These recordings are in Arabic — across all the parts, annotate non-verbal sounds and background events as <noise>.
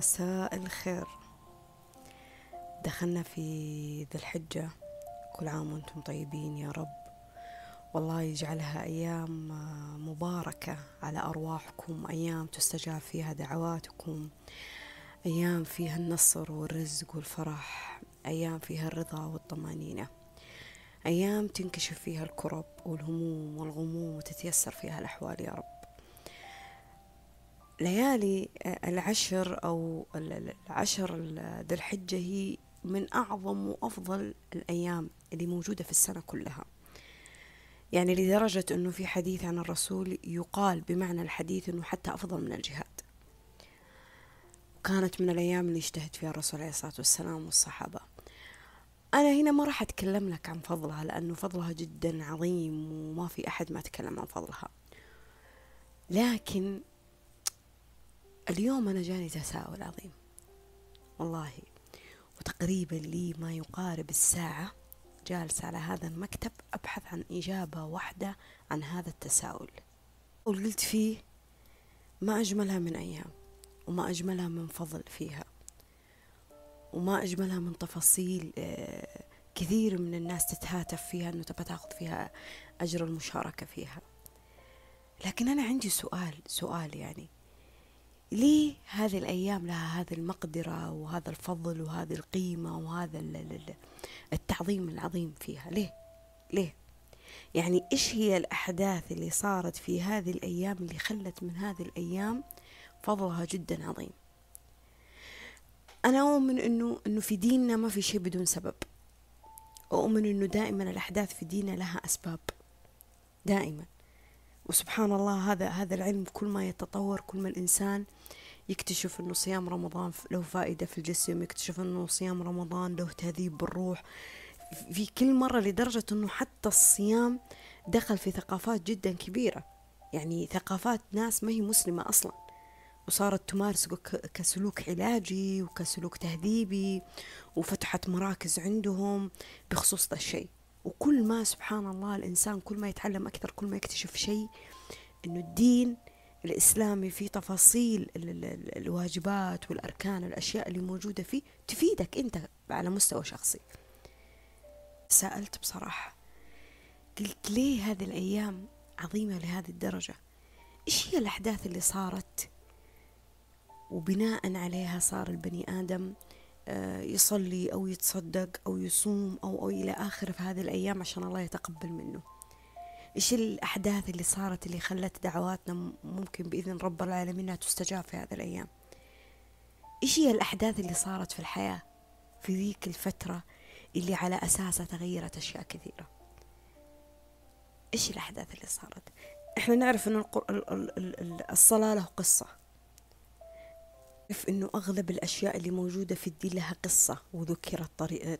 مساء الخير. دخلنا في ذي الحجة. كل عام وأنتم طيبين يا رب. والله يجعلها أيام مباركة على أرواحكم أيام تستجاب فيها دعواتكم أيام فيها النصر والرزق والفرح أيام فيها الرضا والطمأنينة أيام تنكشف فيها الكرب والهموم والغموم وتتيسر فيها الأحوال يا رب. ليالي العشر أو العشر ذي الحجة هي من أعظم وأفضل الأيام اللي موجودة في السنة كلها. يعني لدرجة أنه في حديث عن الرسول يقال بمعنى الحديث أنه حتى أفضل من الجهاد. وكانت من الأيام اللي اجتهد فيها الرسول عليه الصلاة والسلام والصحابة. أنا هنا ما راح أتكلم لك عن فضلها لأنه فضلها جدا عظيم وما في أحد ما تكلم عن فضلها. لكن اليوم أنا جاني تساؤل عظيم والله وتقريبا لي ما يقارب الساعة جالسة على هذا المكتب أبحث عن إجابة واحدة عن هذا التساؤل. وقلت فيه ما أجملها من أيام وما أجملها من فضل فيها وما أجملها من تفاصيل آه، كثير من الناس تتهاتف فيها أنه تبى تاخذ فيها أجر المشاركة فيها. لكن أنا عندي سؤال سؤال يعني. ليه هذه الأيام لها هذه المقدرة وهذا الفضل وهذه القيمة وهذا التعظيم العظيم فيها؟ ليه؟ ليه؟ يعني إيش هي الأحداث اللي صارت في هذه الأيام اللي خلت من هذه الأيام فضلها جدا عظيم؟ أنا أؤمن إنه إنه في ديننا ما في شيء بدون سبب. أؤمن إنه دائما الأحداث في ديننا لها أسباب. دائما. وسبحان الله هذا هذا العلم كل ما يتطور كل ما الإنسان يكتشف أنه صيام رمضان له فائدة في الجسم يكتشف أنه صيام رمضان له تهذيب بالروح. في كل مرة لدرجة أنه حتى الصيام دخل في ثقافات جدا كبيرة. يعني ثقافات ناس ما هي مسلمة أصلا. وصارت تمارس كسلوك علاجي وكسلوك تهذيبي وفتحت مراكز عندهم بخصوص ذا الشيء. وكل ما سبحان الله الإنسان كل ما يتعلم أكثر كل ما يكتشف شيء إنه الدين الإسلامي في تفاصيل الواجبات والأركان الأشياء اللي موجودة فيه تفيدك أنت على مستوى شخصي. سألت بصراحة قلت ليه هذه الأيام عظيمة لهذه الدرجة؟ إيش هي الأحداث اللي صارت؟ وبناء عليها صار البني آدم يصلي أو يتصدق أو يصوم أو, أو إلى آخره في هذه الأيام عشان الله يتقبل منه. إيش الأحداث اللي صارت اللي خلت دعواتنا ممكن بإذن رب العالمين أنها تستجاب في هذه الأيام؟ إيش هي الأحداث اللي صارت في الحياة في ذيك الفترة اللي على أساسها تغيرت أشياء كثيرة؟ إيش الأحداث اللي صارت؟ إحنا نعرف أن الصلاة له قصة. نعرف إنه أغلب الأشياء اللي موجودة في الدين لها قصة وذكرت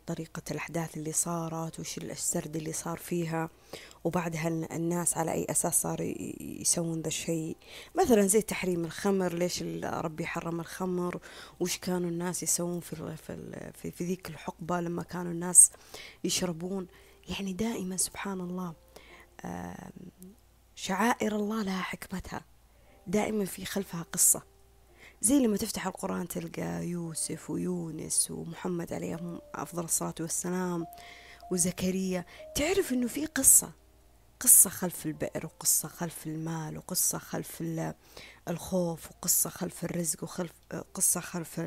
طريقة الأحداث اللي صارت وش السرد اللي صار فيها وبعدها الناس على أي أساس صاروا يسوون ذا الشيء. مثلا زي تحريم الخمر ليش ربي حرم الخمر؟ وش كانوا الناس يسوون في في في ذيك الحقبة لما كانوا الناس يشربون؟ يعني دائما سبحان الله شعائر الله لها حكمتها. دائما في خلفها قصة. زي لما تفتح القرآن تلقى يوسف ويونس ومحمد عليهم أفضل الصلاة والسلام وزكريا. تعرف إنه في قصة قصة خلف البئر وقصة خلف المال وقصة خلف الخوف وقصة خلف الرزق وخلف قصة خلف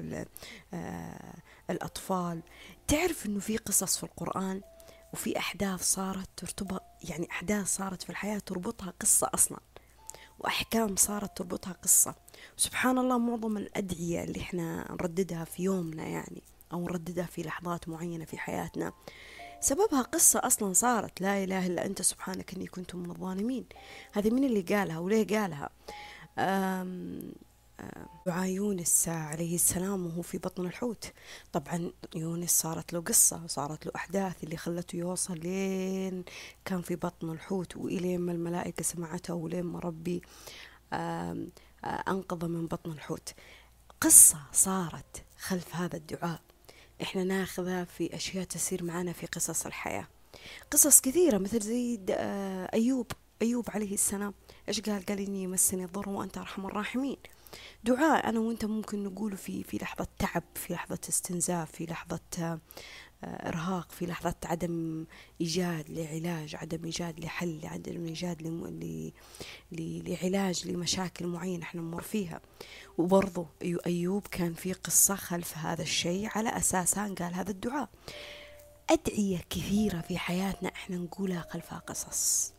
آه، الأطفال. تعرف إنه في قصص في القرآن وفي أحداث صارت ترتبط يعني أحداث صارت في الحياة تربطها قصة أصلا. وأحكام صارت تربطها قصة. سبحان الله معظم الأدعية اللي إحنا نرددها في يومنا يعني أو نرددها في لحظات معينة في حياتنا سببها قصة أصلا صارت. لا إله إلا أنت سبحانك إني كنت من الظالمين. هذه من اللي قالها وليه قالها؟ دعاء يونس عليه السلام وهو في بطن الحوت. طبعا يونس صارت له قصة وصارت له أحداث اللي خلته يوصل لين كان في بطن الحوت وإلين ما الملائكة سمعته ولين ما ربي أنقذ من بطن الحوت. قصة صارت خلف هذا الدعاء. إحنا ناخذها في أشياء تسير معنا في قصص الحياة. قصص كثيرة مثل زي أيوب أيوب عليه السلام. إيش قال؟ قال إني يمسني الضر وأنت أرحم الراحمين. دعاء أنا وأنت ممكن نقوله في في لحظة تعب في لحظة استنزاف في لحظة آه، إرهاق في لحظة عدم إيجاد لعلاج عدم إيجاد لحل عدم إيجاد لعلاج لمشاكل معينة إحنا نمر فيها. وبرضو أيوب كان في قصة خلف هذا الشيء على أساسها قال هذا الدعاء. أدعية كثيرة في حياتنا إحنا نقولها خلفها قصص.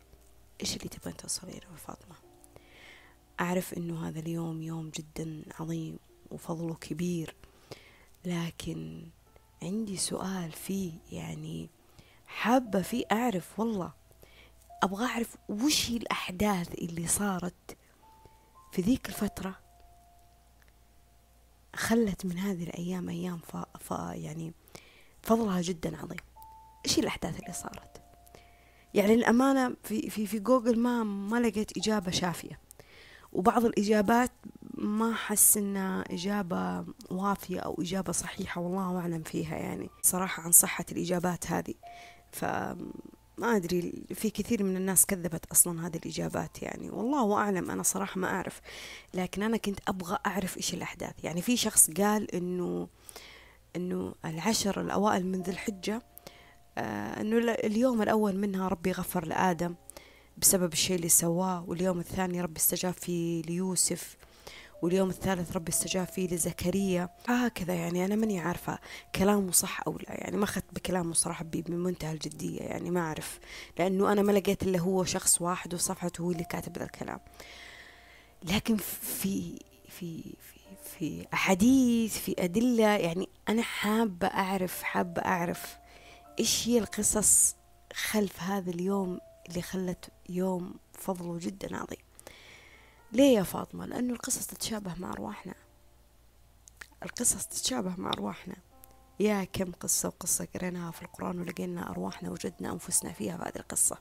إيش اللي تبغين توصلين له فاطمة؟ أعرف أنه هذا اليوم يوم جدا عظيم وفضله كبير لكن عندي سؤال فيه يعني حابة فيه أعرف والله أبغى أعرف وش هي الأحداث اللي صارت في ذيك الفترة؟ خلت من هذه الأيام أيام ف... ف... يعني فضلها جدا عظيم. إيش الأحداث اللي صارت؟ يعني الأمانة في في في جوجل ما ما لقيت إجابة شافية. وبعض الإجابات ما أحس إنها إجابة وافية أو إجابة صحيحة والله أعلم فيها يعني. صراحة عن صحة الإجابات هذه. ف ما أدري في كثير من الناس كذبت أصلا هذه الإجابات يعني. والله أعلم أنا صراحة ما أعرف. لكن أنا كنت أبغى أعرف إيش الأحداث. يعني في شخص قال إنه إنه العشر الأوائل من ذي الحجة آه إنه اليوم الأول منها ربي غفر لآدم. بسبب الشيء اللي سواه واليوم الثاني ربي استجاب فيه ليوسف واليوم الثالث ربي استجاب فيه لزكريا. هكذا يعني أنا ماني عارفة كلامه صح أو لا يعني ما أخذت بكلامه صراحة بمنتهى الجدية يعني ما أعرف لأنه أنا ما لقيت إلا هو شخص واحد وصفحته هو اللي كاتب ذا الكلام. لكن في في في في أحاديث في أدلة يعني أنا حابة أعرف حابة أعرف إيش هي القصص خلف هذا اليوم اللي خلت يوم فضله جدا عظيم. ليه يا فاطمة؟ لأنه القصص تتشابه مع أرواحنا. القصص تتشابه مع أرواحنا. يا كم قصة وقصة قريناها في القرآن ولقينا أرواحنا وجدنا أنفسنا فيها في هذه القصة.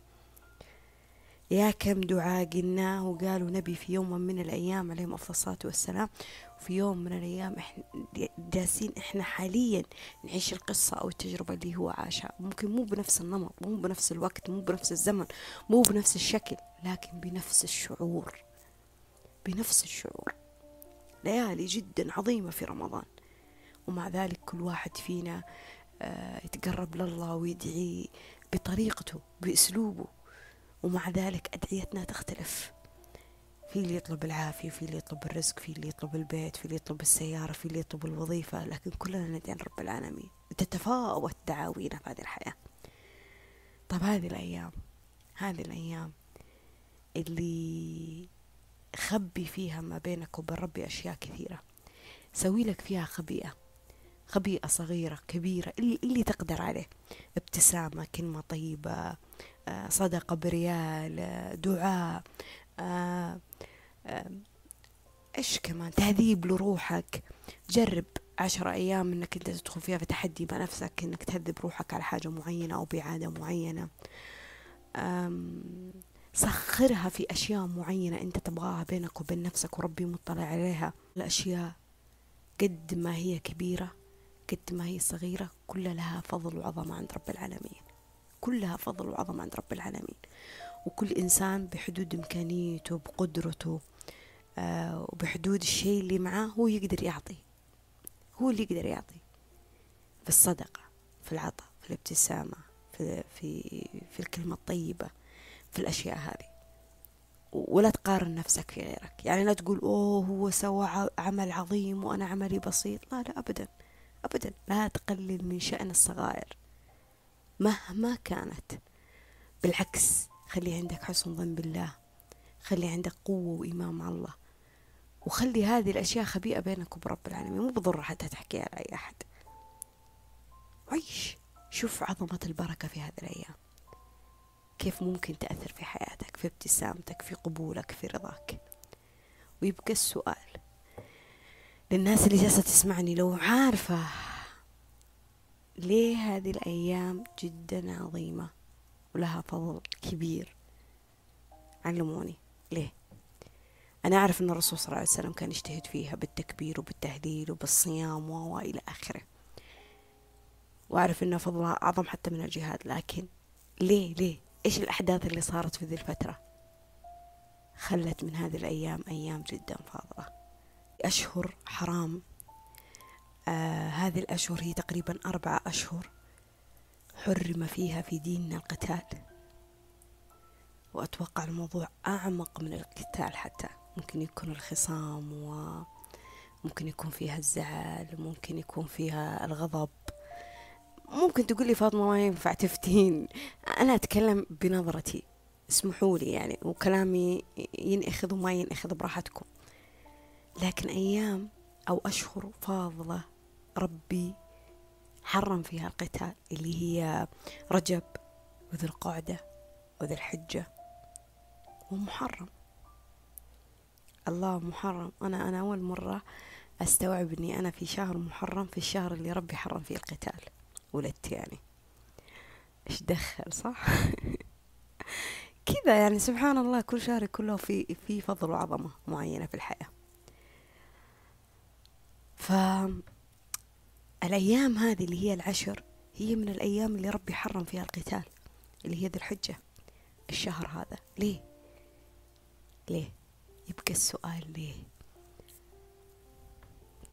يا كم دعاء قلناه وقالوا نبي في يوم من الأيام عليهم أفضل الصلاة والسلام. وفي يوم من الأيام إحنا جالسين إحنا حاليا نعيش القصة أو التجربة اللي هو عاشها. ممكن مو بنفس النمط مو بنفس الوقت مو بنفس الزمن مو بنفس الشكل لكن بنفس الشعور. بنفس الشعور. ليالي جدا عظيمة في رمضان. ومع ذلك كل واحد فينا آه، يتقرب لله ويدعي بطريقته بأسلوبه. ومع ذلك أدعيتنا تختلف. في اللي يطلب العافية في اللي يطلب الرزق في اللي يطلب البيت في اللي يطلب السيارة في اللي يطلب الوظيفة لكن كلنا ندعي رب العالمين. تتفاوت دعاوينا في هذه الحياة. طب هذه الأيام هذه الأيام اللي خبي فيها ما بينك وبين ربي أشياء كثيرة. سوي لك فيها خبيئة خبيئة صغيرة كبيرة اللي, اللي تقدر عليه. ابتسامة كلمة طيبة آه، صدقة بريال آه، دعاء إيش كمان؟ تهذيب لروحك. جرب عشرة أيام إنك أنت تدخل فيها في تحدي مع نفسك إنك تهذب روحك على حاجة معينة أو بعادة معينة. سخرها في أشياء معينة أنت تبغاها بينك وبين نفسك وربي مطلع عليها. الأشياء قد ما هي كبيرة قد ما هي صغيرة كلها لها فضل وعظمة عند رب العالمين. كلها فضل وعظمة عند رب العالمين. وكل إنسان بحدود إمكانيته بقدرته آه وبحدود الشيء اللي معاه هو يقدر يعطي. هو اللي يقدر يعطي. في الصدقة في العطاء في الابتسامة في, في, في الكلمة الطيبة في الأشياء هذه. ولا تقارن نفسك في غيرك. يعني لا تقول أوه هو سوى عمل عظيم وأنا عملي بسيط. لا لا أبدا. أبدا. لا تقلل من شأن الصغائر. مهما كانت. بالعكس خلي عندك حسن ظن بالله. خلي عندك قوة وإيمان مع الله. وخلي هذه الأشياء خبيئة بينك وبرب العالمين. مو بضر حتى تحكيها لأي أحد. عيش. شوف عظمة البركة في هذه الأيام. كيف ممكن تأثر في حياتك في ابتسامتك في قبولك في رضاك. ويبقى السؤال للناس اللي جالسة تسمعني لو عارفة ليه هذه الأيام جدا عظيمة؟ ولها فضل كبير. علموني. ليه؟ أنا أعرف أن الرسول صلى الله عليه وسلم كان يجتهد فيها بالتكبير وبالتهليل وبالصيام وإلى آخره. وأعرف أن فضلها أعظم حتى من الجهاد لكن ليه؟ ليه؟ إيش الأحداث اللي صارت في ذي الفترة؟ خلت من هذه الأيام أيام جدا فاضلة. أشهر حرام. آه هذه الأشهر هي تقريبا أربعة أشهر. حرم فيها في ديننا القتال. وأتوقع الموضوع أعمق من القتال حتى. ممكن يكون الخصام وممكن يكون فيها الزعل ممكن يكون فيها الغضب. ممكن تقول لي فاطمة ما ينفع تفتين. أنا أتكلم بنظرتي. اسمحوا لي يعني وكلامي ينأخذ وما ينأخذ براحتكم. لكن أيام أو أشهر فاضلة ربي حرم فيها القتال اللي هي رجب وذي القعدة وذي الحجة. ومحرم. الله محرم. أنا أنا أول مرة أستوعب إني أنا في شهر محرم في الشهر اللي ربي حرم فيه القتال ولدت يعني. إيش دخل صح؟ <laughs> كذا يعني سبحان الله كل شهر كله في في فضل وعظمة معينة في الحياة. فالأيام هذه اللي هي العشر هي من الأيام اللي ربي حرم فيها القتال اللي هي ذي الحجة. الشهر هذا ليه؟ ليه؟ يبقى السؤال ليه؟